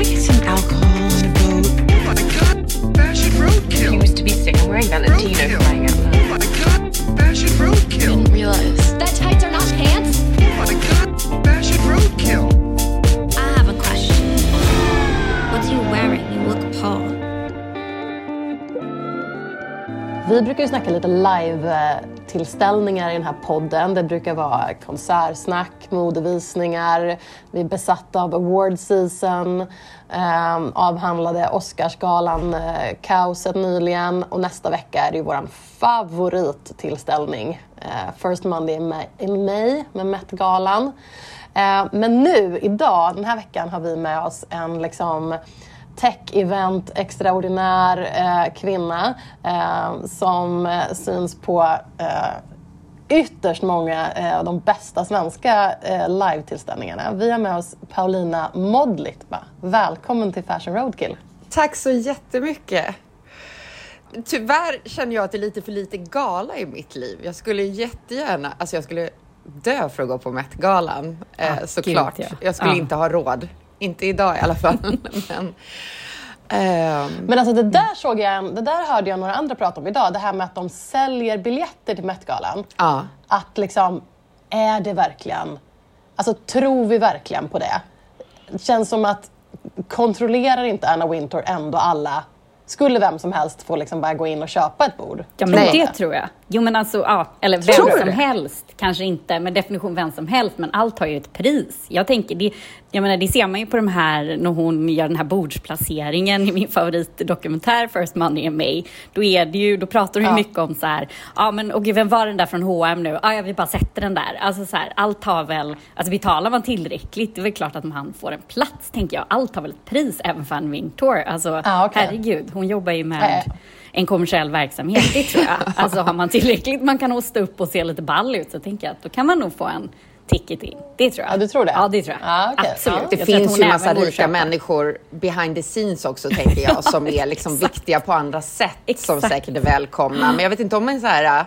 I get some alcohol on a boat? Oh my god, fashion roadkill. He was to be sick. I'm wearing Valentino Roadkill. crying out loud. Oh my god, fashion roadkill. Didn't realize. That tights are not pants? Oh my god, fashion roadkill. I have a question. What are you wearing? You look poor. Vi brukar ju snacka lite eh, tillställningar i den här podden. Det brukar vara konsertsnack, modevisningar. Vi är besatta av award season. Eh, avhandlade Oscarsgalan, eh, nyligen. Och nästa vecka är det ju vår favorittillställning. Eh, First Monday in May, in May med Met-galan. Eh, men nu, idag, den här veckan har vi med oss en liksom tech-event extraordinär eh, kvinna eh, som eh, syns på eh, ytterst många eh, av de bästa svenska eh, live-tillställningarna. Vi har med oss Paulina Modlitba. Välkommen till Fashion Roadkill. Tack så jättemycket. Tyvärr känner jag att det är lite för lite gala i mitt liv. Jag skulle jättegärna, alltså jag skulle dö för att gå på Met-galan eh, såklart. gud, ja. Jag skulle Ja. inte ha råd. Inte idag i alla fall. Men, ehm, Men alltså det där såg jag, det där hörde jag några andra prata om idag. Det här med att de säljer biljetter till Met-galan. ja. Att liksom, är det verkligen, alltså tror vi verkligen på det? Det känns som att kontrollerar inte Anna Wintour ändå alla, skulle vem som helst få liksom bara gå in och köpa ett bord? Ja, men Nej. det tror jag. Jo, men alltså, ja, eller vem Tror som det? helst. Kanske inte med definition vem som helst, men allt har ju ett pris. Jag tänker, det, jag menar, det ser man ju på de här, när hon gör den här bordsplaceringen i min favoritdokumentär First Money in May. Då är det ju, då pratar hon Ja. mycket om så här, ja men och vem var den där från H&M nu? Ja, jag vill bara sätta den där. Alltså så här, allt har väl, alltså betalar man tillräckligt, det är väl klart att man får en plats, tänker jag. Allt har väl ett pris, även för en Wintour. Alltså, Ja, okej. herregud, hon jobbar ju med Nej. En kommersiell verksamhet, det tror jag. Alltså har man tillräckligt man kan hosta upp och se lite ball ut så tänker jag att då kan man nog få en ticket in. Det tror jag. Ja, du tror det? Ja, det tror jag. Ja, okej. Absolut. Ja. Det Jag finns ju även massa rika människor behind the scenes också, tänker jag, som är liksom viktiga på andra sätt, som säkert är välkomna. Men jag vet inte om en så här,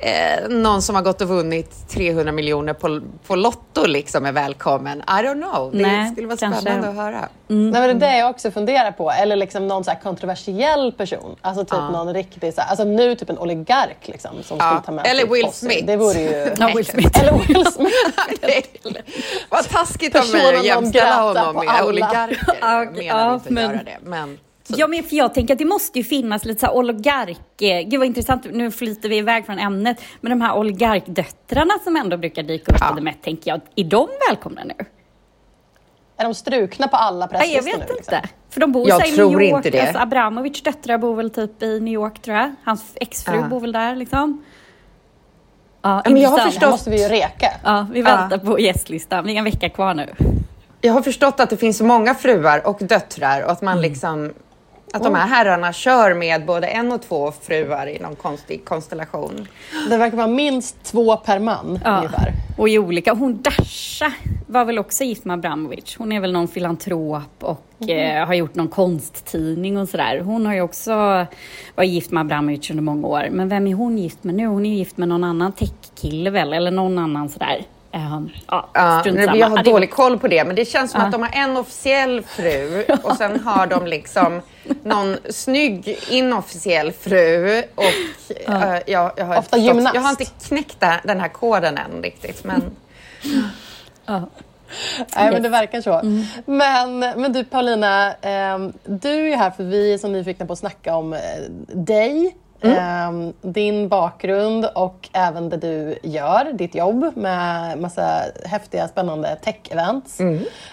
eh, någon som har gått och vunnit 300 miljoner på, på Lotto liksom är välkommen. I don't know. Det Nej, skulle vara kanske. spännande att höra. Nej, men det är det jag också funderar på. Eller liksom någon så här kontroversiell person. Alltså typ någon riktig, så här, alltså nu typ en oligark liksom, som Ja, skulle ta med eller Will posse. Smith. Det vore ju... Ja, Will Smith. Eller Will Smith. Vad taskigt av mig att jämställa honom med oligarker. Ja, Jag menar ja, inte att göra det. Men, så, Ja, men för jag tänker att det måste ju finnas lite så här oligark... eh, Gud vad intressant, nu flyter vi iväg från ämnet. Men de här oligarkdöttrarna som ändå brukar dyka upp Ja. på The Met, tänker jag, är de välkomna nu? Är de strukna på alla Nej, jag presslistor vet nu? inte. Liksom? För de bor Jag här i New York. inte det. Alltså, Abramovic döttrar bor väl typ i New York, tror jag. Hans exfru Ja. bor väl där, liksom. Ja, men jag har förstått- Det måste vi ju reka. Ja, vi väntar på gästlistan. Vi har en vecka kvar nu. Jag har förstått att det finns så många fruar och döttrar och att man liksom att de här herrarna kör med både en och två fruar i någon konstig konstellation. Det verkar vara minst två per man Ja. ungefär. Och i olika. Hon Dasha var väl också gift med Abramovic. Hon är väl någon filantrop och eh, har gjort någon konsttidning och sådär. Hon har ju också varit gift med Abramovic under många år. Men vem är hon gift med nu? Hon är ju gift med någon annan techkille väl? Eller någon annan sådär. Um, ja, Ja, jag har dålig koll på det, men det känns som Ja. att de har en officiell fru och sen har de liksom någon snygg inofficiell fru och eh, jag, jag, har Ofta förstått- gymnast. jag har inte knäckt den här koden än riktigt, men Nej, men det verkar så. Men, men du Paulina, ehm, du är här för vi är så nyfikna på att snacka om eh, dig, ehm, din bakgrund och även det du gör, ditt jobb med massa häftiga spännande tech-events.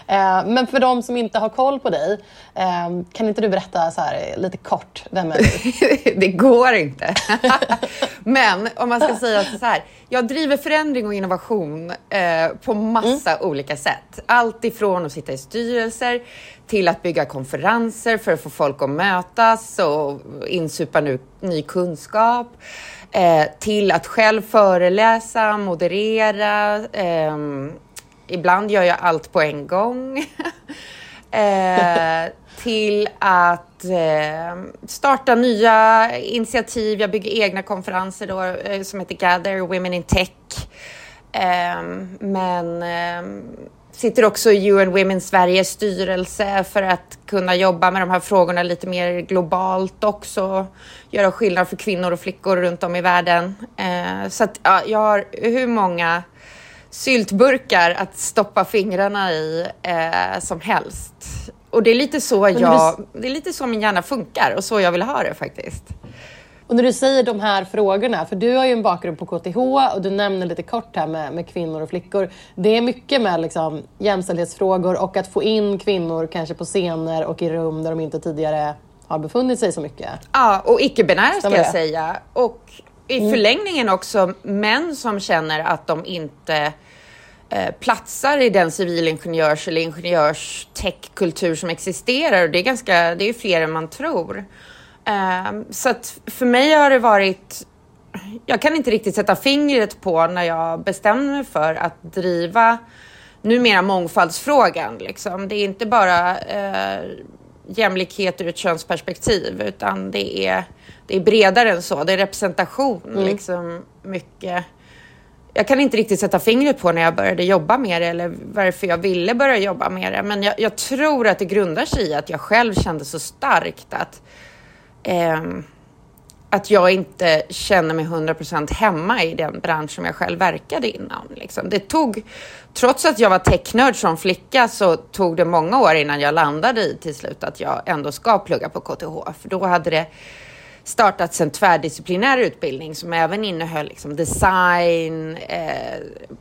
Eh, men för de som inte har koll på dig, ehm, kan inte du berätta så här, lite kort, vem är du? det går inte. Men om man ska säga så här, jag driver förändring och innovation eh, på massa olika sätt. Allt ifrån att sitta i styrelser till att bygga konferenser för att få folk att mötas och insupa nu, ny kunskap. Eh, till att själv föreläsa, moderera. ehm, ibland gör jag allt på en gång. eh, till att eh, starta nya initiativ. Jag bygger egna konferenser då, eh, som heter Gather Women in Tech. Eh, men eh, sitter också i UN Women Sveriges styrelse för att kunna jobba med de här frågorna lite mer globalt också. Göra skillnad för kvinnor och flickor runt om i världen. Eh, så att ja, jag har hur många syltburkar att stoppa fingrarna i eh, som helst. Och det är lite så jag, det är lite så min hjärna funkar och så jag vill ha det faktiskt. Och när du säger de här frågorna, för du har ju en bakgrund på KTH och du nämner lite kort här med, med kvinnor och flickor. Det är mycket med liksom jämställdhetsfrågor och att få in kvinnor kanske på scener och i rum där de inte tidigare har befunnit sig så mycket. Ja, och icke-binära ska jag säga. Och i förlängningen också män som känner att de inte eh, platsar i den civilingenjörs eller ingenjörs-tech-kultur som existerar. Och det är ganska, det är fler än man tror. Ehm, så att för mig har det varit jag kan inte riktigt sätta fingret på när jag bestämde mig för att driva numera mångfaldsfrågan. Liksom. Det är inte bara eh, jämlikhet ur ett könsperspektiv utan det är, det är bredare än så. Det är representation. Liksom, mycket. Jag kan inte riktigt sätta fingret på när jag började jobba med det eller varför jag ville börja jobba med det. Men jag, jag tror att det grundar sig i att jag själv kände så starkt att eh, att jag inte känner mig 100% hemma i den bransch som jag själv verkade inom. Liksom. Det tog, trots att jag var technörd som flicka så tog det många år innan jag landade i till slut att jag ändå ska plugga på KTH. För då hade det startats en tvärdisciplinär utbildning som även innehöll liksom design, eh,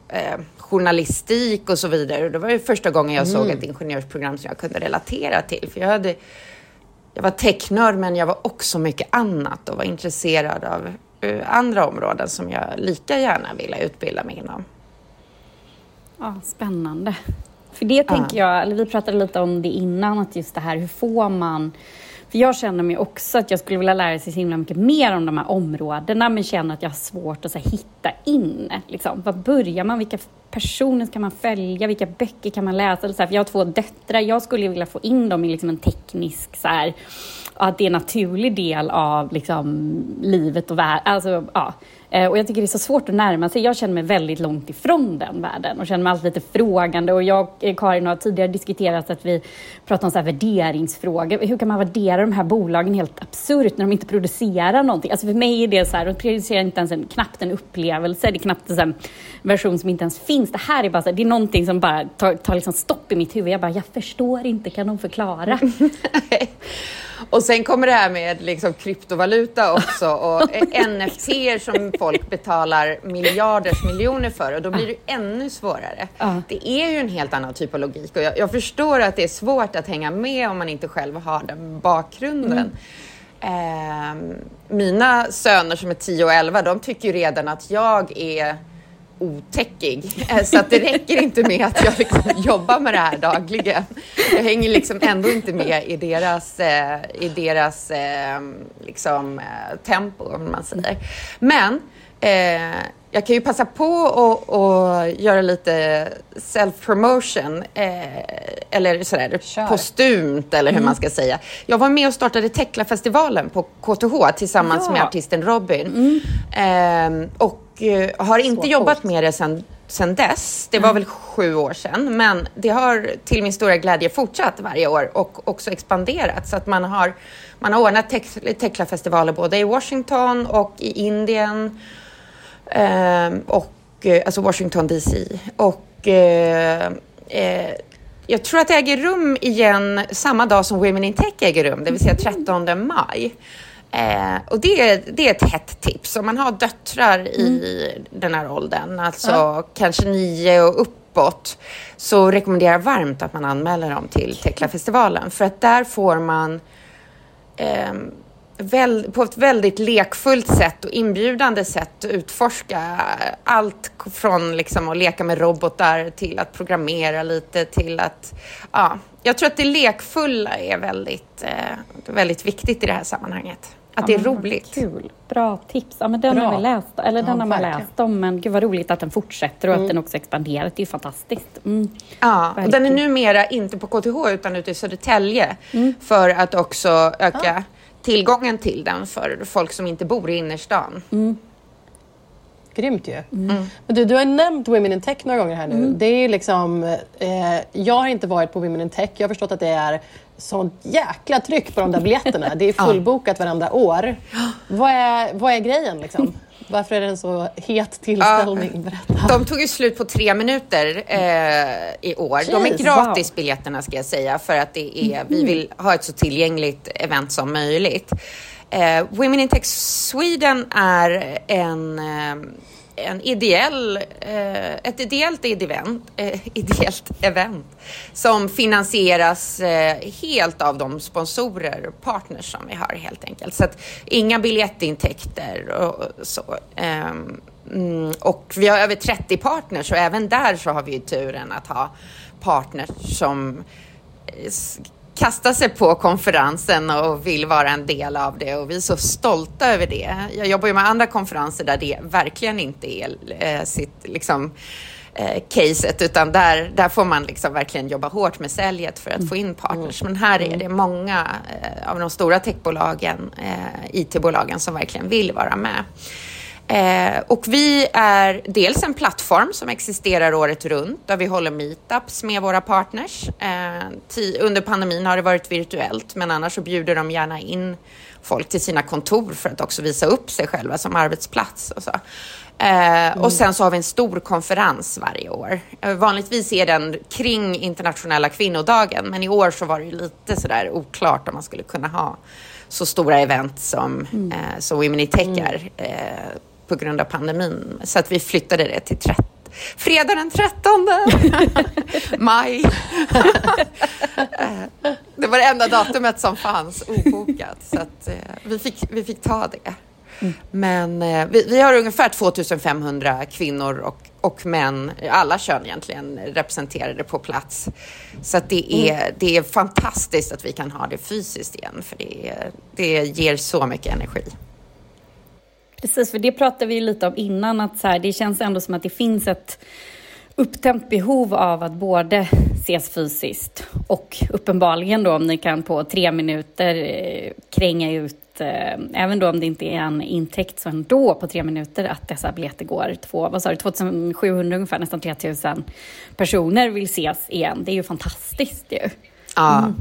eh, journalistik och så vidare. Och det var ju första gången jag såg ett ingenjörsprogram som jag kunde relatera till. För jag hade jag var technörd men jag var också mycket annat och var intresserad av eh, andra områden som jag lika gärna ville utbilda mig inom. Ja, spännande. För det tänker jag, eller vi pratade lite om det innan, att just det här, hur får man... För jag känner mig också att jag skulle vilja lära sig så himla mycket mer om de här områdena, men känner att jag har svårt att så här, hitta in. Liksom. Var börjar man? Vilka personer ska man följa? Vilka böcker kan man läsa? Eller så här, för jag har två döttrar, jag skulle vilja få in dem i liksom en teknisk, så här, att det är en naturlig del av liksom, livet och världen. Alltså, ja. Eh, Och jag tycker det är så svårt att närma sig. Jag känner mig väldigt långt ifrån den världen och känner mig alltid lite frågande. Och jag och Karin har tidigare diskuterat att vi pratar om så här värderingsfrågor. Hur kan man värdera de här bolagen helt absurt när de inte producerar någonting? Alltså för mig är det så här, de producerar inte ens en, knappt en upplevelse. Det är knappt en version som inte ens finns. Det här är bara så här, det är någonting som bara tar, tar liksom stopp i mitt huvud. Jag bara, jag förstår inte, kan de förklara? Och sen kommer det här med liksom kryptovaluta också och eh, NFT som folk betalar miljarders miljoner för och då blir det ännu svårare. Ja. Det är ju en helt annan typ av logik och jag, jag förstår att det är svårt att hänga med om man inte själv har den bakgrunden. Ehm, mina söner som är 10 och 11, de tycker ju redan att jag är otäckig. Eh, Så att det räcker inte med att jag liksom jobbar med det här dagligen. Jag hänger liksom ändå inte med i deras, eh, i deras eh, liksom, tempo, om man säger. Men eh, jag kan ju passa på att göra lite self-promotion, eh, eller sådär Kör. postumt, eller hur man ska säga. Jag var med och startade Tekla-festivalen på KTH tillsammans Ja. med artisten Robin. Och eh, har inte Så jobbat coolt. med det sen, sen dess. Det var väl sju år sedan, men det har till min stora glädje fortsatt varje år och också expanderat. Så att man har, man har ordnat Tek- Tekla-festivaler både i Washington och i Indien. Ehm, och, eh, alltså Washington DC. Och eh, eh, jag tror att det äger rum igen samma dag som Women in Tech äger rum, det vill säga 13 maj. Eh, och det är, det är ett hett tips. Om man har döttrar i den här åldern, alltså kanske nio och uppåt, så rekommenderar jag varmt att man anmäler dem till Tekla-festivalen. För att där får man ehm, väl, på ett väldigt lekfullt sätt och inbjudande sätt utforska allt från liksom att leka med robotar till att programmera lite till att... Ja, jag tror att det lekfulla är väldigt, eh, väldigt viktigt i det här sammanhanget. Att det är Ja, men vad roligt. Kul. Bra tips. Ja, men den Bra. har vi läst, eller den Ja, har man verkligen. läst om, men gud vad roligt att den fortsätter och att den också expanderar. Det är ju fantastiskt. Mm. Ja, och den är numera inte på KTH utan ute i Södertälje för att också öka tillgången till den för folk som inte bor i innerstan. grymt ju. Men du, du har nämnt Women in Tech några gånger här nu. Det är liksom, eh, jag har inte varit på Women in Tech. Jag har förstått att det är sånt jäkla tryck på de där biljetterna. Det är fullbokat varenda år. Vad är, vad är grejen liksom? Varför är det en så het tillställning? Berätta. De tog ju slut på tre minuter eh, i år. De är Jeez, gratis biljetterna ska jag säga för att det är, vi vill ha ett så tillgängligt event som möjligt. Eh, Women in Tech Sweden är en, eh, en ideell, eh, ett ideellt event, eh, ideellt event som finansieras eh, helt av de sponsorer och partners som vi har helt enkelt. Så att inga biljettintäkter och så. Ehm, mm, och vi har över 30 partners och även där så har vi ju turen att ha partners som eh, kastar sig på konferensen och vill vara en del av det och vi är så stolta över det. Jag jobbar ju med andra konferenser där det verkligen inte är eh, sitt liksom eh, caset utan där, där får man liksom verkligen jobba hårt med säljet för att få in partners. Men här är det många eh, av de stora techbolagen, eh, IT-bolagen som verkligen vill vara med. Eh, och vi är dels en plattform som existerar året runt där vi håller meetups med våra partners. Eh, under pandemin har det varit virtuellt men annars så bjuder de gärna in folk till sina kontor för att också visa upp sig själva som arbetsplats och så. Eh, Och sen så har vi en stor konferens varje år. Eh, vanligtvis är den kring internationella kvinnodagen men i år så var det lite sådär oklart om man skulle kunna ha så stora event som, eh, som Women in Tech är eh, på grund av pandemin. Så att vi flyttade det till 30, fredag den 13 maj. Det var det enda datumet som fanns obokat så att eh, vi, fick, vi fick ta det. Men eh, vi, vi har ungefär 2500 kvinnor och, och män, alla kön egentligen, representerade på plats. Så det, är, det är fantastiskt att vi kan ha det fysiskt igen, för det, det ger så mycket energi. Precis, för det pratade vi ju lite om innan, att så här, det känns ändå som att det finns ett upptämt behov av att både ses fysiskt och uppenbarligen då om ni kan på tre minuter eh, kränga ut, eh, även då om det inte är en intäkt, så ändå på tre minuter att dessa biljetter går. Två, vad sa du, 2700 ungefär, nästan 3000 personer vill ses igen. Det är ju fantastiskt ju. Ja,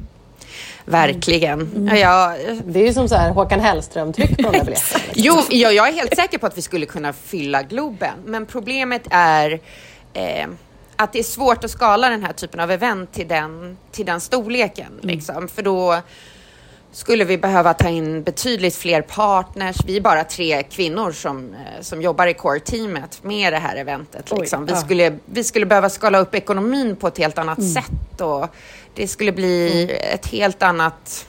verkligen. Ja, jag, Det är ju som så här Håkan Hellström-tryck på de där biljetterna. liksom. Jo, jag, jag är helt säker på att vi skulle kunna fylla Globen, men problemet är eh, att det är svårt att skala den här typen av event till den, till den storleken. Liksom. För då skulle vi behöva ta in betydligt fler partners. Vi är bara tre kvinnor som, eh, som jobbar i core-teamet med det här eventet. Oj, Liksom. Vi, ja. skulle, vi skulle behöva skala upp ekonomin på ett helt annat sätt och det skulle bli ett helt annat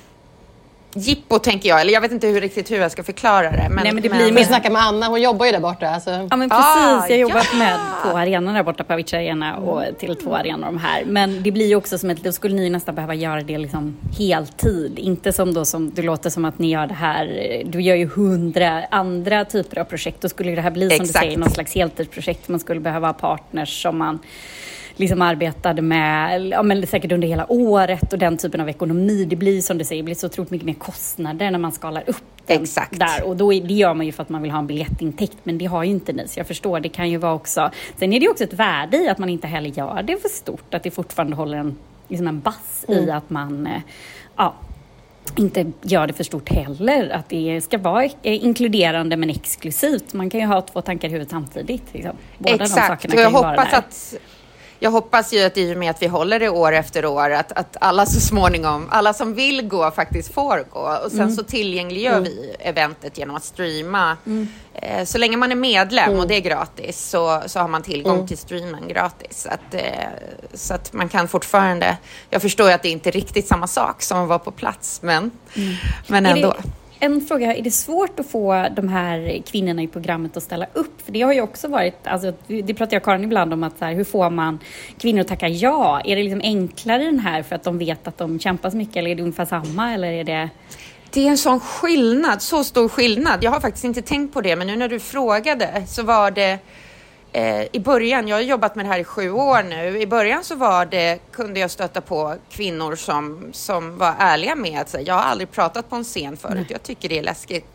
jippo, tänker jag. Eller jag vet inte hur, riktigt hur jag ska förklara det. Men, Nej, men det blir Vi mer- snackar med Anna, hon jobbar ju där borta. Alltså. Ja men Ah, precis, jag har jobbat ja. med på arenan där borta på Avicii Arena och till två arenor de här. Men det blir ju också som att då skulle ni nästan behöva göra det liksom heltid. Inte som då som det låter som att ni gör det här, du gör ju hundra andra typer av projekt. Då skulle det här bli som Exakt. du säger, någon slags heltidsprojekt. Man skulle behöva ha partners som man liksom arbetade med, ja, men säkert under hela året och den typen av ekonomi. Det blir som du säger, det blir så otroligt mycket mer kostnader när man skalar upp den Exakt. där. Och då är, det gör man ju för att man vill ha en biljettintäkt, men det har ju inte ni. Så jag förstår, det kan ju vara också... Sen är det också ett värde i att man inte heller gör det för stort, att det fortfarande håller en, liksom en bass i att man eh, ja, inte gör det för stort heller. Att det ska vara eh, inkluderande men exklusivt. Man kan ju ha två tankar i huvudet samtidigt. Liksom. Båda de Exakt, sakerna och jag kan ju vara hoppas att jag hoppas ju att i och med att vi håller det år efter år, att, att alla så småningom, alla som vill gå faktiskt får gå. Och sen Mm. så tillgängliggör vi eventet genom att streama. Mm. Eh, så länge man är medlem och det är gratis så, så har man tillgång Mm. till streamen gratis. Så att, eh, så att man kan fortfarande, jag förstår ju att det inte är riktigt samma sak som att vara på plats, men, men Är ändå en fråga, är det svårt att få de här kvinnorna i programmet att ställa upp? För det har ju också varit, alltså, det pratar jag och Karin ibland om, att så här, hur får man kvinnor att tacka ja? Är det liksom enklare den här för att de vet att de kämpar så mycket eller är det ungefär samma? Eller är det... Det är en sån skillnad, så stor skillnad. Jag har faktiskt inte tänkt på det, men nu när du frågade så var det i början, jag har jobbat med det här i sju år nu, i början så var det, kunde jag stöta på kvinnor som, som var ärliga med att säga, jag har aldrig pratat på en scen förut, jag tycker det är läskigt.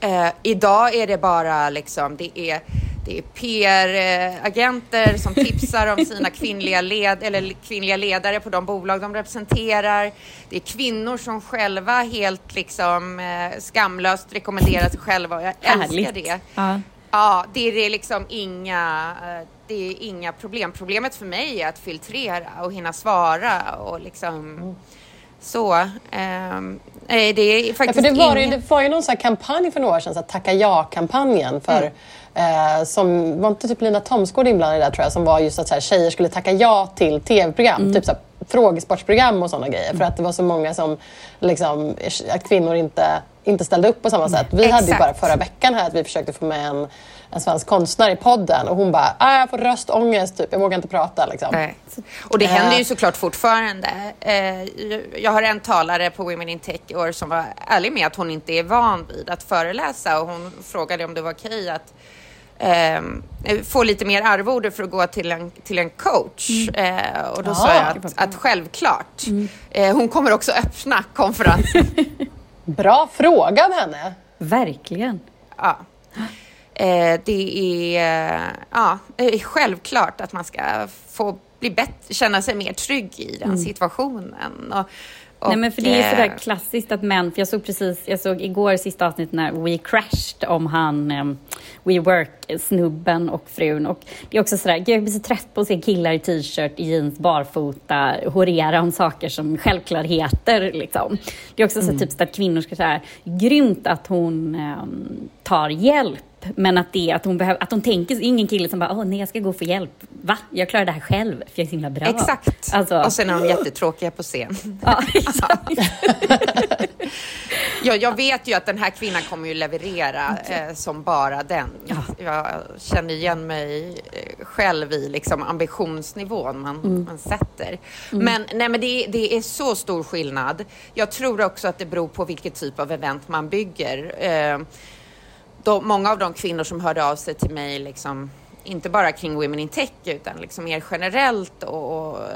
Eh, idag är det bara liksom, det är, det är PR-agenter som tipsar om sina kvinnliga, led, eller kvinnliga ledare på de bolag de representerar. Det är kvinnor som själva helt liksom eh, skamlöst rekommenderar sig själva och jag älskar Härligt. det. Ja. Ja, det är liksom inga, eh, det är inga problem. Problemet för mig är att filtrera och hinna svara och liksom så. ehm, nej, det är Ja, faktiskt för det, var, ju, ingen... det var ju någon sån här kampanj för några år sedan, så Tacka ja-kampanjen. För, eh, som, var inte typ Lina Thomsgård inblandad i det där, tror jag? Som var just att så här, tjejer skulle tacka ja till tv-program. Typ så här, frågesportsprogram och sådana grejer. För att det var så många som, liksom, att kvinnor inte, inte ställde upp på samma sätt. Vi hade ju Exakt. bara förra veckan här att vi försökte få med en, en svensk konstnär i podden och hon bara, ah, jag får röstångest, typ. jag vågar inte prata. Liksom. Nej. Och det händer ju såklart fortfarande. Eh, Jag har en talare på Women in Tech i år som var ärlig med att hon inte är van vid att föreläsa och hon frågade om det var okej att ehm, få lite mer arvode för att gå till en, till en coach. Eh, och då sa Ah. jag att, att självklart. Eh, hon kommer också öppna konferensen. Bra fråga henne. Verkligen. Ja. Eh, det är ja, det är självklart att man ska få bli bättre, känna sig mer trygg i den situationen. Och, och, Nej men för det är eh, sådär klassiskt att män, för jag såg precis, jag såg igår sista avsnittet när We Crashed om han um, WeWork-snubben och frun och det är också sådär, jag blir så trött på att se killar i t-shirt, i jeans, barfota, horera om saker som självklarheter liksom. Det är också så typ så att kvinnor ska säga, grymt att hon ehm, tar hjälp men att, det, att, hon behöver, att hon tänker, ingen kille som bara, åh nej jag ska gå och få hjälp. Va? Jag klarar det här själv, för jag är så himla bra. Exakt. Alltså, Och sen är de jättetråkiga på scen. ja, exakt. Ja, jag vet ju att den här kvinnan kommer ju leverera eh, som bara den. Jag känner igen mig eh, själv i liksom, ambitionsnivån man, Mm. man sätter. Men, nej, men det, det är så stor skillnad. Jag tror också att det beror på vilket typ av event man bygger. Eh, de, många av de kvinnor som hörde av sig till mig, liksom, inte bara kring Women in Tech utan liksom mer generellt och, och eh,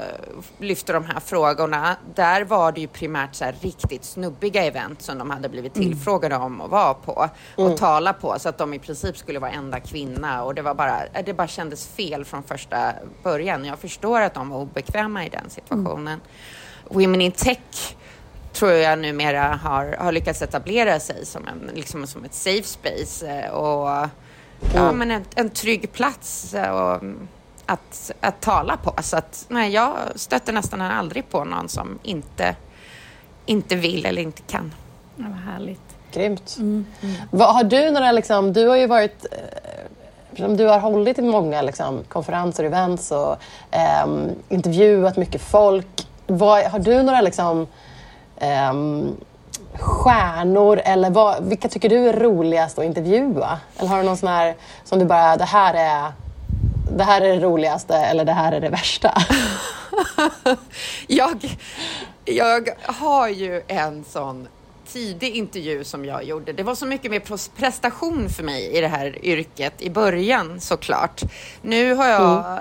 lyfter de här frågorna. Där var det ju primärt så riktigt snubbiga event som de hade blivit tillfrågade om att vara på och tala på så att de i princip skulle vara enda kvinna och det var bara, eh, det bara kändes fel från första början. Jag förstår att de var obekväma i den situationen. Women in Tech tror jag numera har, har lyckats etablera sig som, en, liksom som ett safe space eh, och ja, men en, en trygg plats eh, och, mm, att, att tala på. Så att, nej, jag stöter nästan aldrig på någon som inte, inte vill eller inte kan. Ja, vad härligt. Grymt. Vad, har du några, liksom, du har ju varit eh, du har hållit i många liksom, konferenser, events och ehm, intervjuat mycket folk. Vad, har du några liksom, ehm, stjärnor eller vad, vilka tycker du är roligast att intervjua? Eller har du någon sån här som du bara, det här är det här är det roligaste eller det här är det värsta? jag, jag har ju en sån tidig intervju som jag gjorde. Det var så mycket mer prestation för mig i det här yrket i början såklart. Nu har jag,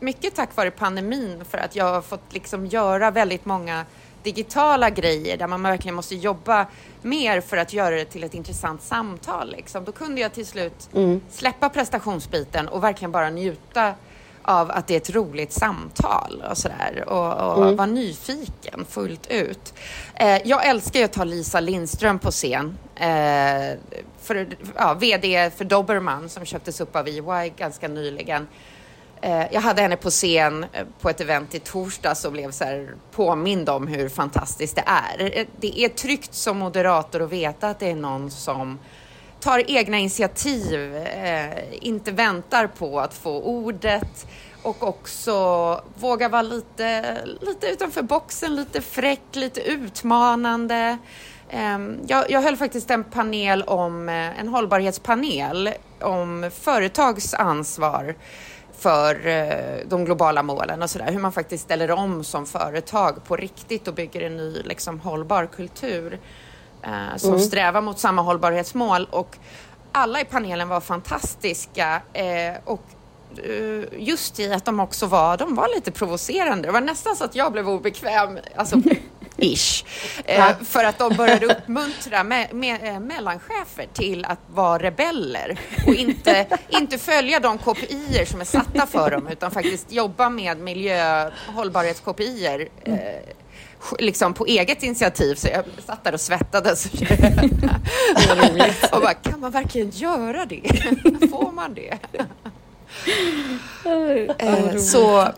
mycket tack vare pandemin, för att jag har fått liksom göra väldigt många digitala grejer där man verkligen måste jobba mer för att göra det till ett intressant samtal. Liksom. Då kunde jag till slut släppa prestationsbiten och verkligen bara njuta av att det är ett roligt samtal och sådär och, och vara nyfiken fullt ut. Eh, jag älskar ju att ha Lisa Lindström på scen. Eh, för, ja, VD för Dobermann som köptes upp av EY ganska nyligen. Eh, jag hade henne på scen eh, på ett event i torsdags och blev så här påmind om hur fantastiskt det är. Eh, det är tryggt som moderator att veta att det är någon som tar egna initiativ, inte väntar på att få ordet och också vågar vara lite, lite utanför boxen, lite fräck, lite utmanande. Ehm, jag, jag höll faktiskt en panel om, en hållbarhetspanel om företags ansvar för eh, de globala målen och sådär. Hur man faktiskt ställer om som företag på riktigt och bygger en ny liksom, hållbar kultur eh, som strävar mot samma hållbarhetsmål. Och alla i panelen var fantastiska eh, och eh, just i att de också var, de var lite provocerande. Det var nästan så att jag blev obekväm. Alltså, Ish. Eh, för att de började uppmuntra me me eh, mellanchefer till att vara rebeller och inte, inte följa de KPI som är satta för dem utan faktiskt jobba med miljö hållbarhets-KPI eh, liksom på eget initiativ. Så jag satt där och svettades. och bara, kan man verkligen göra det? Får man det? Eh, så,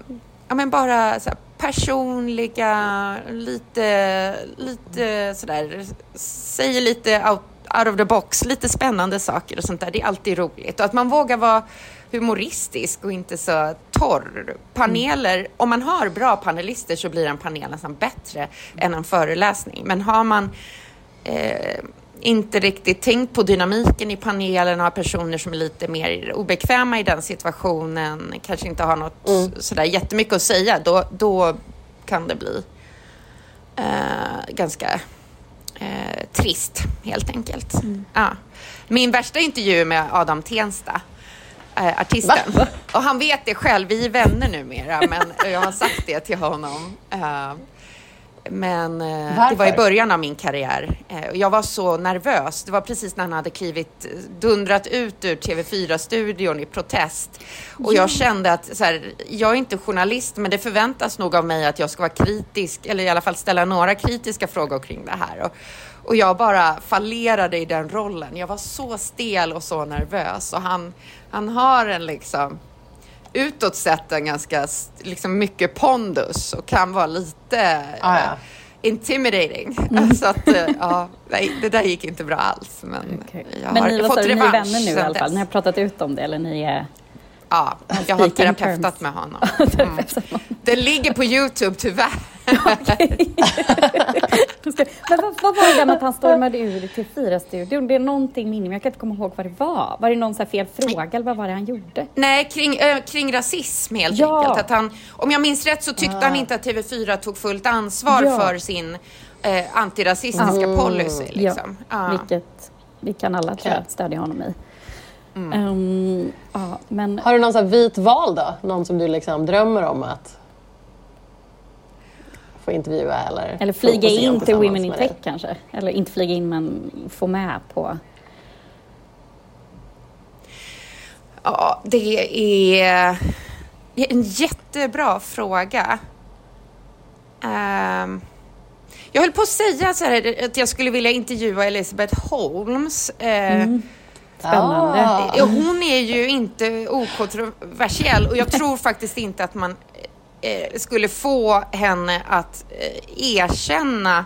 ja men bara så här, personliga, lite, lite sådär, säger lite out, out of the box, lite spännande saker och sånt där. Det är alltid roligt. Och att man vågar vara humoristisk och inte så torr. Paneler, om man har bra panelister så blir en panel nästan bättre än en föreläsning. Men har man eh, inte riktigt tänkt på dynamiken i panelen, har personer som är lite mer obekväma i den situationen, kanske inte har något mm. sådär jättemycket att säga, då, då kan det bli eh, ganska eh, trist helt enkelt. Mm. Ja. Min värsta intervju med Adam Tensta, eh, artisten, Va? och han vet det själv, vi är vänner numera, men jag har sagt det till honom. Men eh, det var i början av min karriär. Eh, jag var så nervös. Det var precis när han hade klivit, dundrat ut ur TV4-studion i protest. Och jag kände att så här, jag är inte journalist, men det förväntas nog av mig att jag ska vara kritisk, eller i alla fall ställa några kritiska frågor kring det här. Och, och jag bara fallerade i den rollen. Jag var så stel och så nervös. Och han, han har en liksom utåt sett en ganska liksom mycket pondus och kan vara lite ah, ja. intimidating. Mm. Så att, eh, ja, det där gick inte bra alls. Men, okay. jag men har ni, fått revansch. Ni är vänner nu i alla fall? Ni har pratat ut om det eller ni är... Ja, jag har terapeutat med honom. Mm. Det ligger på Youtube tyvärr. men vad, vad, var det där med att han stormade ur till Fyra-studion? Det är någonting men jag kan inte komma ihåg vad det var. Var det någon så fel fråga eller vad var det han gjorde? Nej, kring, äh, kring rasism helt ja. enkelt. Att han, om jag minns rätt så tyckte ah. han inte att TV4 tog fullt ansvar ja. för sin äh, antirasistiska mm. policy. Liksom. Ja, ah. vilket vi kan alla tror jag stödja honom i. Mm. Um, ja, men... Har du någon sån vit val då? Någon som du liksom drömmer om att få intervjua eller Eller flyga in till Women in Tech kanske? Eller inte flyga in men få med på Ja, det är en jättebra fråga. Um, jag höll på att säga så här, att jag skulle vilja intervjua Elizabeth Holmes. Uh, mm. Spännande. Ah. Hon är ju inte okontroversiell och jag tror faktiskt inte att man eh, skulle få henne att eh, erkänna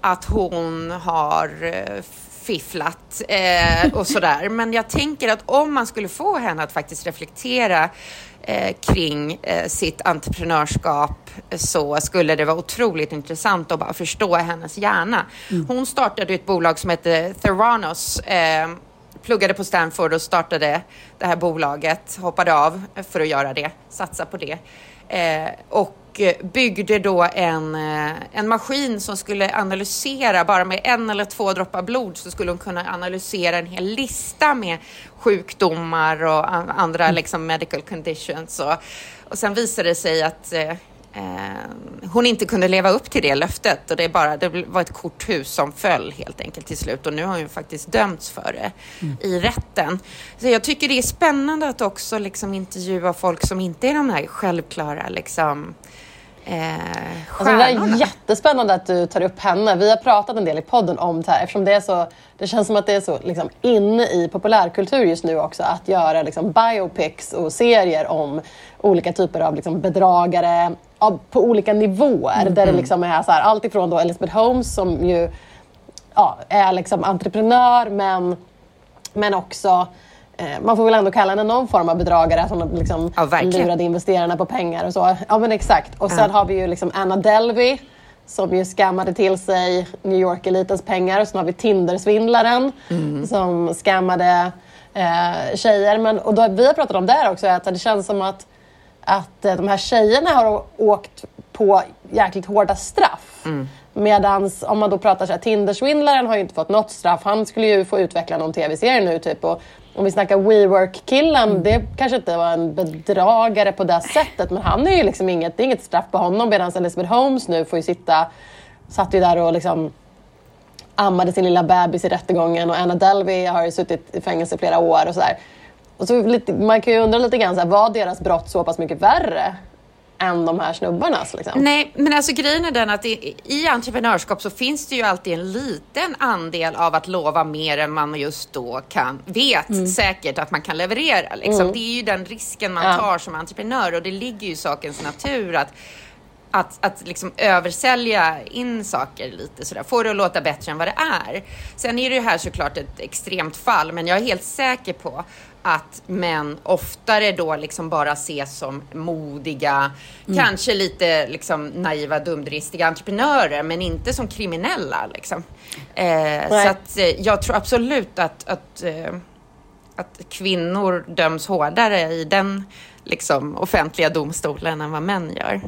att hon har eh, fifflat eh, och sådär. Men jag tänker att om man skulle få henne att faktiskt reflektera eh, kring eh, sitt entreprenörskap så skulle det vara otroligt intressant att bara förstå hennes hjärna. Mm. Hon startade ett bolag som heter Theranos eh, pluggade på Stanford och startade det här bolaget, hoppade av för att göra det, satsa på det. Eh, och byggde då en, eh, en maskin som skulle analysera, bara med en eller två droppar blod så skulle hon kunna analysera en hel lista med sjukdomar och andra mm. liksom medical conditions. Och, och sen visade det sig att eh, eh, hon inte kunde leva upp till det löftet och det, bara, det var ett korthus som föll helt enkelt till slut och nu har hon faktiskt dömts för det mm. i rätten. Så jag tycker det är spännande att också liksom intervjua folk som inte är de här självklara liksom, Eh, alltså det är jättespännande att du tar upp henne. Vi har pratat en del i podden om det här eftersom det är så, det känns som att det är så liksom, inne i populärkultur just nu också att göra liksom, biopics och serier om olika typer av liksom, bedragare på olika nivåer. Mm. Där det liksom är så här, allt ifrån då Elizabeth Holmes som ju ja, är liksom entreprenör men, men också Eh, man får väl ändå kalla henne någon form av bedragare som liksom ja, lurade investerarna på pengar och så. Ja men exakt. Och sen ja. har vi ju liksom Anna Delvey som ju skammade till sig New York-elitens pengar. Sen har vi Tinder-svindlaren mm. som skammade eh, tjejer. Men, och då, vi har pratat om det här också, att det känns som att, att eh, de här tjejerna har åkt på jäkligt hårda straff. Mm. Medan om man då pratar så här, Tindersvindlaren har ju inte fått något straff. Han skulle ju få utveckla någon tv-serie nu typ. Och om vi snackar WeWork-killen, mm. det kanske inte var en bedragare på det sättet. Men han är ju liksom inget, det är inget straff på honom. Medan Elizabeth Holmes nu får ju sitta satt ju där och liksom ammade sin lilla bebis i rättegången och Anna Delvey har ju suttit i fängelse i flera år och sådär. Och så lite, man kan ju undra lite grann, så här, var deras brott så pass mycket värre än de här snubbarnas? Liksom? Nej, men alltså grejen är den att i, i entreprenörskap så finns det ju alltid en liten andel av att lova mer än man just då kan, vet säkert att man kan leverera. Liksom. Det är ju den risken man Ja. tar som entreprenör och det ligger ju i sakens natur att att, att liksom översälja in saker lite sådär, få det att låta bättre än vad det är. Sen är det här såklart ett extremt fall, men jag är helt säker på att män oftare då liksom bara ses som modiga, kanske lite liksom naiva, dumdristiga entreprenörer, men inte som kriminella. Liksom. Eh, så att eh, jag tror absolut att, att eh, att kvinnor döms hårdare i den liksom, offentliga domstolen än vad män gör.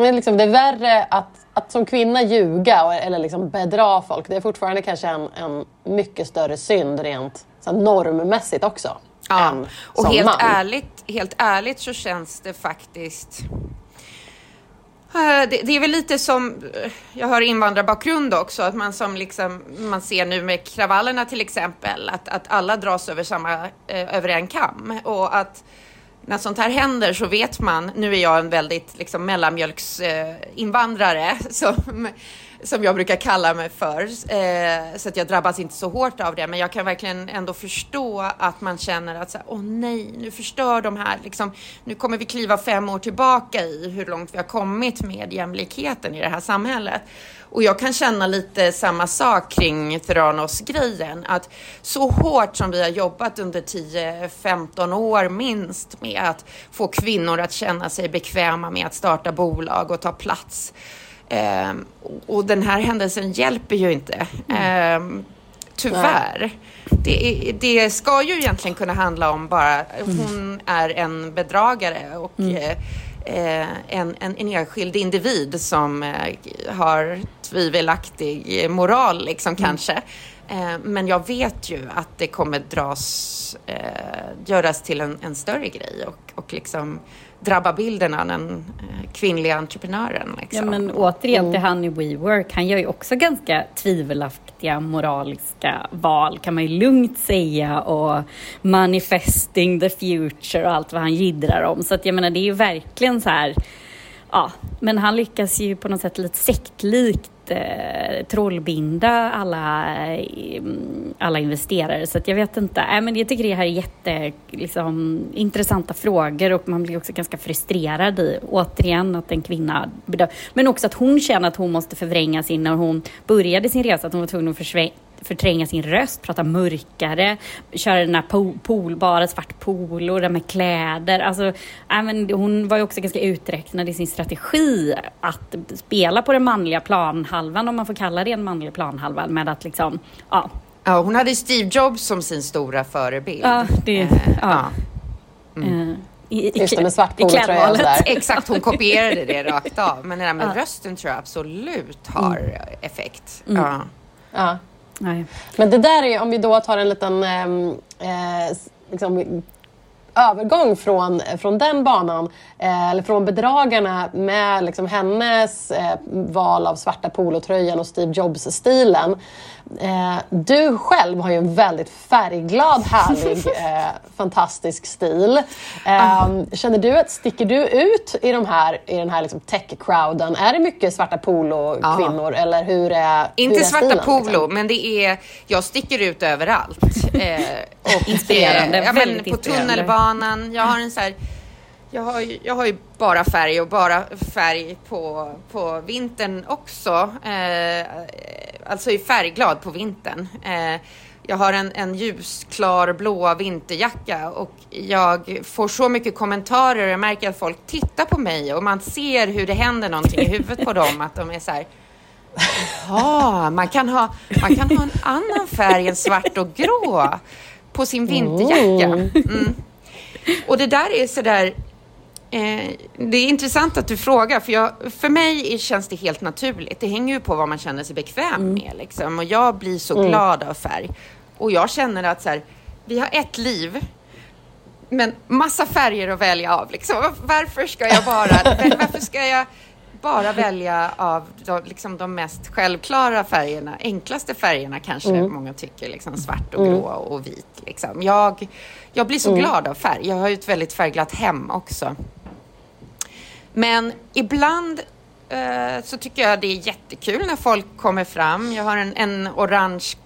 Men liksom, det är värre att, att som kvinna ljuga eller liksom bedra folk. Det är fortfarande kanske en, en mycket större synd rent så normmässigt också. Ja, och helt man. ärligt, helt ärligt så känns det faktiskt Eh, det, det är väl lite som, jag har invandrarbakgrund också, att man som liksom, man ser nu med kravallerna till exempel, att, att alla dras över samma, eh, över en kam och att när sånt här händer så vet man, nu är jag en väldigt liksom mellanmjölksinvandrare eh, som, som jag brukar kalla mig för, eh, så att jag drabbas inte så hårt av det, men jag kan verkligen ändå förstå att man känner att så här, åh nej, nu förstör de här, liksom, nu kommer vi kliva fem år tillbaka i hur långt vi har kommit med jämlikheten i det här samhället. Och jag kan känna lite samma sak kring Theranos-grejen, att så hårt som vi har jobbat under 10-15 år minst med att få kvinnor att känna sig bekväma med att starta bolag och ta plats. Ehm, och den här händelsen hjälper ju inte. Ehm, tyvärr. Det, det ska ju egentligen kunna handla om bara hon är en bedragare och eh, eh, en, en, en enskild individ som eh, har tvivelaktig moral liksom kanske. Eh, men jag vet ju att det kommer dras, eh, göras till en, en större grej och, och liksom drabba bilden av den eh, kvinnliga entreprenören. Liksom. Ja, men återigen till Honey WeWork, han gör ju också ganska tvivelaktiga moraliska val, kan man ju lugnt säga, och manifesting the future och allt vad han jiddrar om. Så att jag menar, det är ju verkligen så här, ja, men han lyckas ju på något sätt lite sektlikt eh, trollbinda alla, eh, alla investerare. Så att jag vet inte. Äh, men jag tycker det här är jätte, liksom, intressanta frågor och man blir också ganska frustrerad i, återigen, att en kvinna bedö- Men också att hon känner att hon måste förvränga sin, när hon började sin resa, att hon var tvungen att försvä- förtränga sin röst, prata mörkare, köra den här po- pool, bara svart polo, det med kläder. Alltså, men hon var ju också ganska uträknad i sin strategi att spela på den manliga planhalvan, om man får kalla det en manlig planhalva, med att liksom, ja, Ja, hon hade Steve Jobs som sin stora förebild. Ja, det- Eh, ja. eh, i, i, Just det, med svart polotröja och sådär. Exakt, hon kopierade det rakt av. Men det där med rösten tror jag absolut har effekt. Ja. Ja. Nej. Men det där är, om vi då tar en liten ehm, eh, liksom, övergång från, från den banan, eh, eller från bedragarna med liksom, hennes eh, val av svarta polotröjan och Steve Jobs-stilen. Eh, du själv har ju en väldigt färgglad, härlig, eh, fantastisk stil. Eh, Känner du att, sticker du ut i, de här, i den här liksom, tech-crowden? Är det mycket svarta polo-kvinnor eller hur är Inte hur är svarta stilen, polo, liksom? men det är, jag sticker ut överallt. Eh, och, Inspirerande, ja, men På tunnelbanan, jag har en så här, jag har, ju, jag har ju bara färg och bara färg på, på vintern också. Eh, alltså är färgglad på vintern. Eh, jag har en, en ljusklar blå vinterjacka och jag får så mycket kommentarer och jag märker att folk tittar på mig och man ser hur det händer någonting i huvudet på dem. Att de är så här, Jaha, man kan, ha, man kan ha en annan färg än svart och grå på sin vinterjacka. Mm. Och det där är sådär... Eh, det är intressant att du frågar, för, jag, för mig känns det helt naturligt. Det hänger ju på vad man känner sig bekväm med. Liksom. Och jag blir så glad av färg. Och jag känner att så här, vi har ett liv, men massa färger att välja av. Liksom. Varför ska jag bara... Varför ska jag bara välja av de, liksom de mest självklara färgerna, enklaste färgerna kanske många tycker, liksom svart och grå och vit. Liksom. Jag, jag blir så glad av färg. Jag har ju ett väldigt färgglatt hem också. Men ibland eh, så tycker jag det är jättekul när folk kommer fram. Jag har en, en orange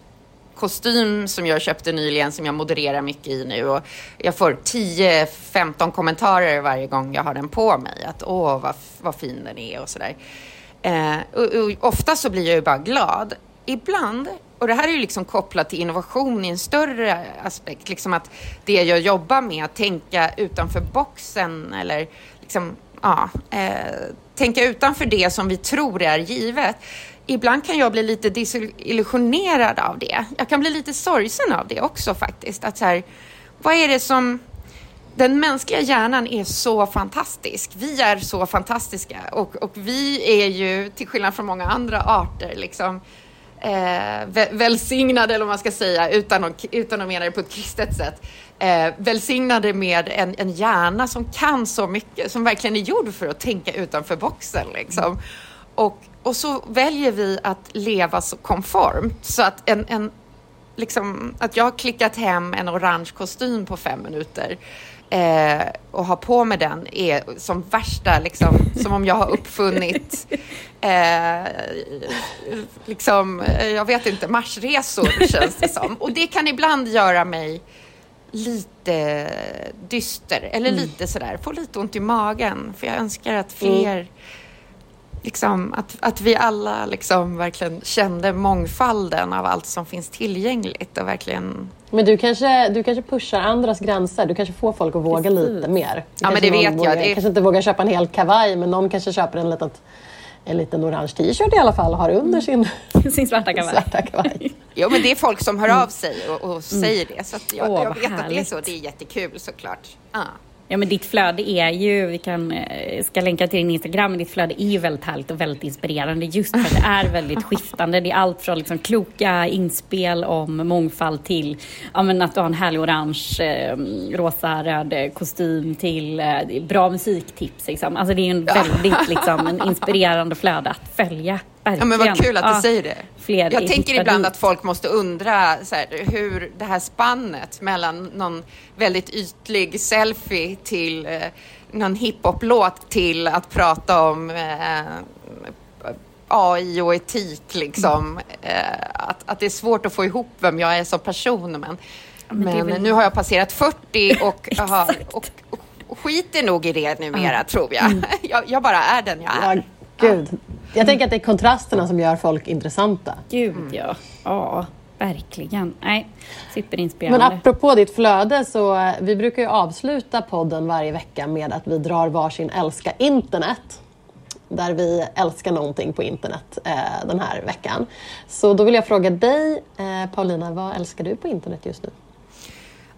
kostym som jag köpte nyligen som jag modererar mycket i nu och jag får 10-15 kommentarer varje gång jag har den på mig. Att åh vad, vad fin den är och sådär. Eh, och, och ofta så blir jag ju bara glad. Ibland, och det här är ju liksom kopplat till innovation i en större aspekt, liksom att det jag jobbar med, att tänka utanför boxen eller liksom, ja, eh, tänka utanför det som vi tror är givet. Ibland kan jag bli lite desillusionerad av det. Jag kan bli lite sorgsen av det också faktiskt. Att så här, vad är det som... Den mänskliga hjärnan är så fantastisk. Vi är så fantastiska och, och vi är ju, till skillnad från många andra arter, liksom, eh, vä- välsignade, eller vad man ska säga, utan att, utan att mena det på ett kristet sätt, eh, välsignade med en, en hjärna som kan så mycket, som verkligen är gjord för att tänka utanför boxen. Liksom. Och, och så väljer vi att leva så konformt, så att en, en liksom, att jag har klickat hem en orange kostym på fem minuter eh, och har på mig den är som värsta, liksom, som om jag har uppfunnit eh, liksom, eh, jag vet inte, marsresor känns det som. Och det kan ibland göra mig lite dyster eller lite sådär, få lite ont i magen för jag önskar att fler Liksom, att, att vi alla liksom verkligen kände mångfalden av allt som finns tillgängligt och verkligen Men du kanske, du kanske pushar andras gränser. Du kanske får folk att våga lite mer. Ja, men det vet jag. Vågar, Det kanske inte vågar köpa en hel kavaj, men någon kanske köper en liten, en liten orange t-shirt i alla fall och har under sin Sin svarta kavaj. svarta kavaj. Jo, men det är folk som hör av sig och, och säger det. Så att jag, Åh, jag vet att det är härligt. så. Det är jättekul såklart. Ja. Ja men ditt flöde är ju, vi kan, eh, ska länka till din Instagram, men ditt flöde är ju väldigt härligt och väldigt inspirerande just för att det är väldigt skiftande. Det är allt från liksom kloka inspel om mångfald till ja, men att du har en härlig orange, eh, rosa, röd eh, kostym till bra musiktips. Liksom. Alltså det är ju en väldigt liksom, en inspirerande flöde att följa. Verkligen. Ja, men vad kul att du Ja, säger det. Fler jag tänker ibland dit. att folk måste undra så här, hur det här spannet mellan någon väldigt ytlig selfie till eh, någon hiphop-låt till att prata om eh, AI och etik liksom. Eh, att, att det är svårt att få ihop vem jag är som person. Men, men men väl- nu har jag passerat 40 och, har, och, och, och skiter nog i det numera, tror jag. jag. Jag bara är den jag är. Ja, gud. Jag tänker att det är kontrasterna som gör folk intressanta. Gud Mm. ja. Ja, verkligen. Nej, Men superinspirerande. apropå ditt flöde så eh, vi brukar ju avsluta podden varje vecka med att vi drar varsin älska internet. Där vi älskar någonting på internet eh, den här veckan. Så då vill jag fråga dig eh, Paulina, vad älskar du på internet just nu?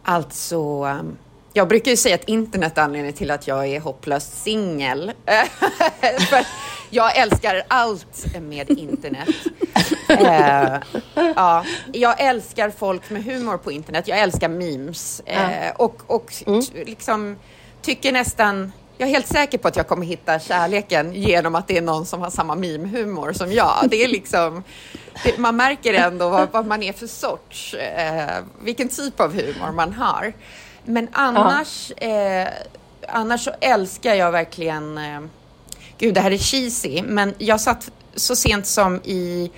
Alltså, um, jag brukar ju säga att internet är anledningen till att jag är hopplöst singel. Jag älskar allt med internet. Eh, ja, jag älskar folk med humor på internet. Jag älskar memes. Eh, och och t- liksom tycker nästan... Jag är helt säker på att jag kommer hitta kärleken genom att det är någon som har samma meme-humor som jag. Det är liksom... Det, man märker ändå vad, vad man är för sorts, eh, vilken typ av humor man har. Men annars, eh, annars så älskar jag verkligen... Eh, gud, det här är cheesy, men jag satt så sent som i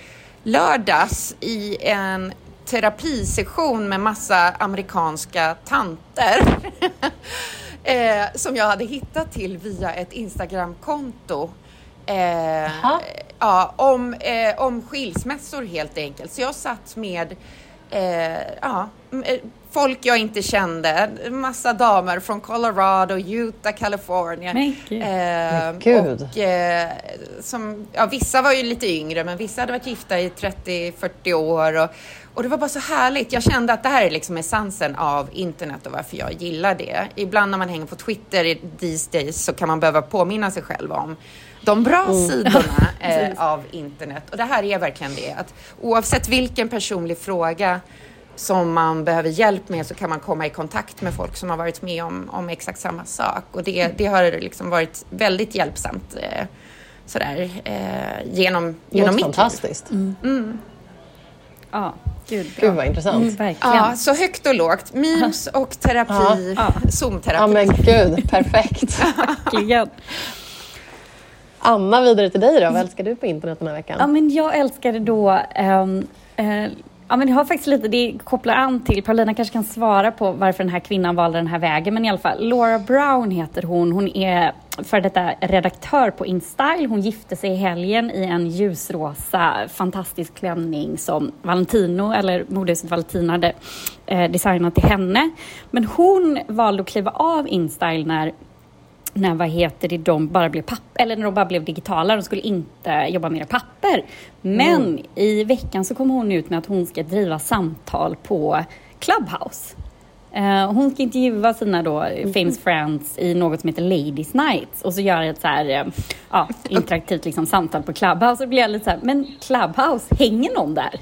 lördags i en terapisession med massa amerikanska tanter. eh, som jag hade hittat till via ett Instagramkonto. Eh, ja, om, eh, om skilsmässor helt enkelt. Så jag satt med eh, ja, eh, folk jag inte kände. Massa damer från Colorado, Utah. Men gud. Eh, gud. Och, eh, som, ja, vissa var ju lite yngre, men vissa hade varit gifta i 30-40 år. Och, och det var bara så härligt. Jag kände att det här är liksom essensen av internet och varför jag gillar det. Ibland när man hänger på Twitter i these days så kan man behöva påminna sig själv om de bra sidorna eh, av internet. Och det här är verkligen det. Att oavsett vilken personlig fråga som man behöver hjälp med så kan man komma i kontakt med folk som har varit med om, om exakt samma sak. Och det, det har liksom varit väldigt hjälpsamt. Eh, sådär eh, genom, Det genom mitt liv. fantastiskt. Ja, gud, bra. Gud vad intressant. Mm. Ja, så högt och lågt. Memes och terapi, Ja. Zoom-terapi. Ja men gud, perfekt. Verkligen. Anna, vidare till dig då. Vad älskar du på internet den här veckan? Ja, men jag älskade då um, uh, Ja, men det har faktiskt lite, det kopplar an till, Paulina kanske kan svara på varför den här kvinnan valde den här vägen, men i alla fall, Laura Brown heter hon. Hon är för detta redaktör på InStyle. Hon gifte sig i helgen i en ljusrosa fantastisk klänning som Valentino, eller modehuset Valentino, hade eh, designat till henne. Men hon valde att kliva av InStyle när när vad heter det, de bara blev papper, eller när de bara blev digitala, de skulle inte jobba med papper. Men i veckan så kom hon ut med att hon ska driva samtal på Clubhouse. Eh, hon ska intervjua sina då famous friends i något som heter Ladies Nights och så göra ett så här, eh, ja, interaktivt liksom, samtal på Clubhouse. Och blir jag lite så här, men Clubhouse, hänger någon där?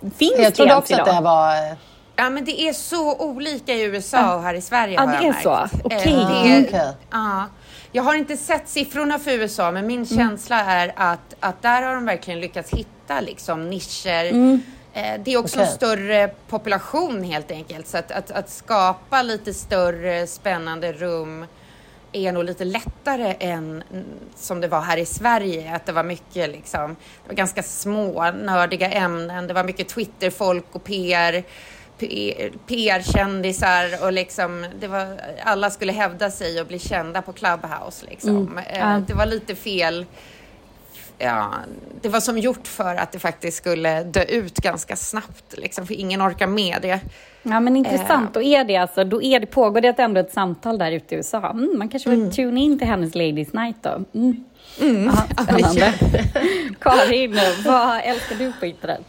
Finns jag det trodde också att idag? det var... Ja, men det är så olika i USA och här i Sverige Ja, har det jag är märkt. så. Eh, Okej. det är- Okej. Ja. Jag har inte sett siffrorna för USA, men min känsla är att, att där har de verkligen lyckats hitta liksom nischer. Eh, Det är också en Okej. större population helt enkelt, så att, att, att skapa lite större spännande rum är nog lite lättare än mm, som det var här i Sverige. Att det var mycket liksom, det var ganska små nördiga ämnen. Det var mycket Twitter-folk och PR, PR-kändisar och liksom, det var, alla skulle hävda sig och bli kända på Clubhouse. Liksom. Eh, Ja. Det var lite fel. Ja, det var som gjort för att det faktiskt skulle dö ut ganska snabbt, liksom, för ingen orkar med det. Ja men intressant, Eh. då är det alltså, då är det, pågår det ändå ett samtal där ute i USA. Mm, man kanske vill tune in till hennes Ladies Night då. Mm. Ja, spännande. Karin, vad älskar du på internet?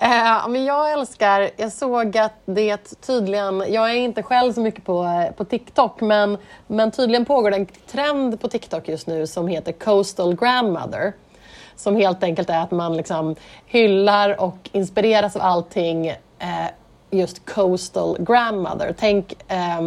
Eh, men jag älskar, jag såg att det tydligen, jag är inte själv så mycket på, på TikTok, men, men tydligen pågår det en trend på TikTok just nu som heter Coastal Grandmother. Som helt enkelt är att man liksom hyllar och inspireras av allting eh, just Coastal Grandmother. Tänk eh,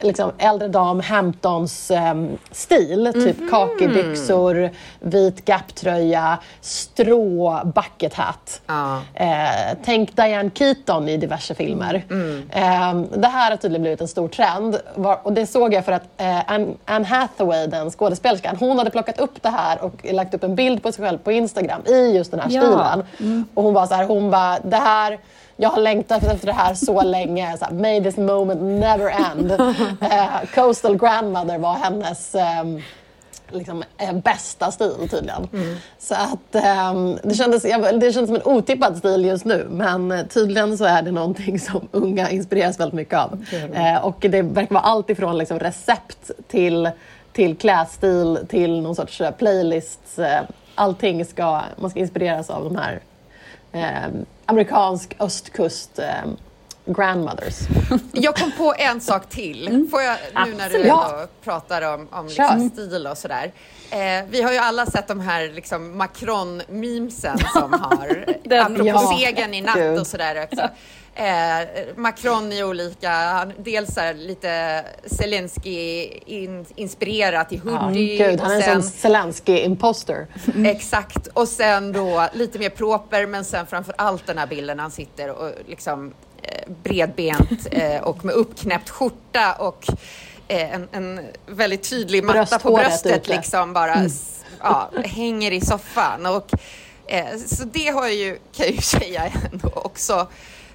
liksom äldre dam Hamptons ehm, stil. Typ kakebyxor, vit gaptröja, strå bucket hat. Ja. Eh, tänk Diane Keaton i diverse filmer. Eh, det här har tydligen blivit en stor trend. Var, och det såg jag för att eh, Anne, Anne Hathaway, den skådespelerskan, hon hade plockat upp det här och lagt upp en bild på sig själv på Instagram i just den här Ja. stilen. Och hon var så här, hon bara, det här jag har längtat efter det här så länge. Så här, May this moment never end. Eh, Coastal Grandmother var hennes ehm, liksom, eh, bästa stil tydligen. Så att ehm, det, kändes, jag, det kändes som en otippad stil just nu men eh, tydligen så är det någonting som unga inspireras väldigt mycket av. Eh, och det verkar vara allt ifrån liksom, recept till, till klädstil till någon sorts eh, playlists. Eh, allting ska, man ska inspireras av de här eh, amerikansk östkust eh, grandmothers. Jag kom på en sak till. Får jag, nu när du ändå pratar om, om liksom stil och sådär. Eh, vi har ju alla sett de här liksom Macron-memesen som har, apropå Ja, segern i natt och sådär också. Eh, Macron i olika, han- dels här lite Zelensky-inspirerat i hoodie. Gud, han är en sån Zelensky-imposter. Exakt. Och sen då lite mer proper, men sen framför allt den här bilden han sitter och liksom eh, bredbent eh, och med uppknäppt skjorta och eh, en, en väldigt tydlig matta på Brösthåret bröstet ute. liksom bara s- ja, hänger i soffan. Och, eh, så det har jag ju, kan jag ju säga ändå också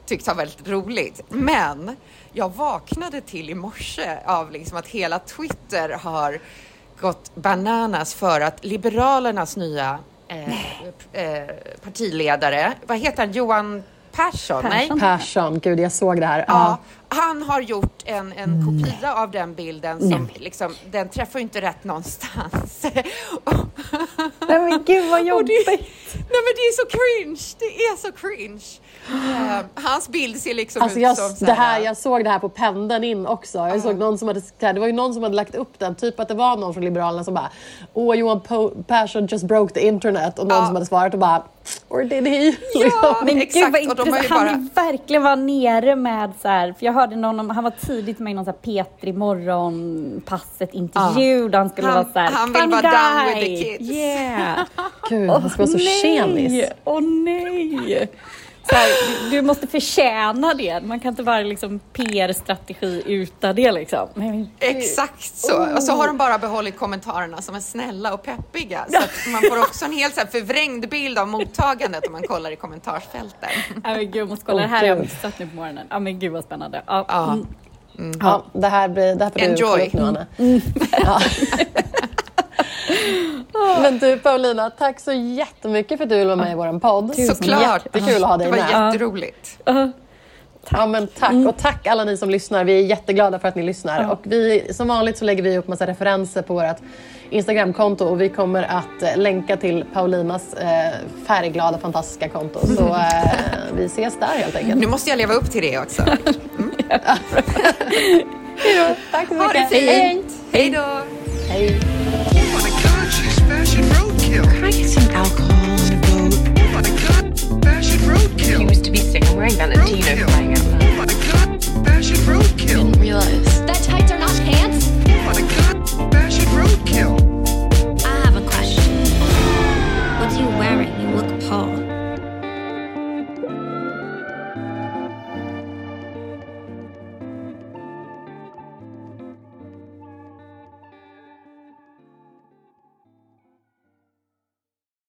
tyckt var väldigt roligt. Men jag vaknade till i morse av liksom att hela Twitter har gått bananas för att Liberalernas nya eh, eh, partiledare, vad heter han, Johan Persson? Nej? Persson. Persson, gud jag såg det här. Ja, han har gjort en, en kopia av den bilden som liksom, den träffar ju inte rätt någonstans. Nej men gud vad jobbigt. det, nej men det är så cringe, det är så cringe. Eh, hans bild ser liksom Alltså ut jag, som det här, jag såg det här på pendeln in också. Jag såg någon som hade, det var ju någon som hade lagt upp den, typ att det var någon från Liberalerna som bara Åh, Johan Po- Persson just broke the internet och någon Ja. som hade svarat och bara Or did he? Ja, Liksom. Men exakt. gud vad och de har ju intressant. bara... Han verkligen vara nere med så här, för jag hörde någon om, han var tidigt med i någon så här P3 morgon passet intervju där han skulle Han- vara så här, han vill "Funny vara down with guy." the kids. Yeah. Gud, han ska vara så tjenis. Åh nej! Här, du, du måste förtjäna det. Man kan inte vara liksom PR-strategi utan det liksom. Men, Exakt så. Och så har de bara behållit kommentarerna som är snälla och peppiga. Så att man får också en helt så här förvrängd bild av mottagandet om man kollar i kommentarsfälten. ja, men gud, jag måste kolla. Det här har jag missat nu på morgonen. Ja men gud vad spännande. Ja, Ja. mm. Ja, det här, blir, det här får du Enjoy. kolla upp nu, Anna. Ja. Men du Paulina, tack så jättemycket för att du ville vara med i vår podd. Såklart. Jättekul att ha Det dig var med. jätteroligt. Ja, men tack. Och tack alla ni som lyssnar. Vi är jätteglada för att ni lyssnar. Och vi, som vanligt så lägger vi upp massa referenser på vårt Instagramkonto och vi kommer att eh, länka till Paulinas eh, färgglada, fantastiska konto. Så eh, vi ses där helt enkelt. Nu måste jag leva upp till det också. Tack så Ha det mycket. Hej. fint! Hej då! Hej. roadkill. Can I get some alcohol and a boat? Oh my god, fashion roadkill. I used to be sick. I'm wearing Valentino flying out. Oh my god, fashion roadkill. Didn't realize. That tights are not pants? Oh my god, fashion roadkill.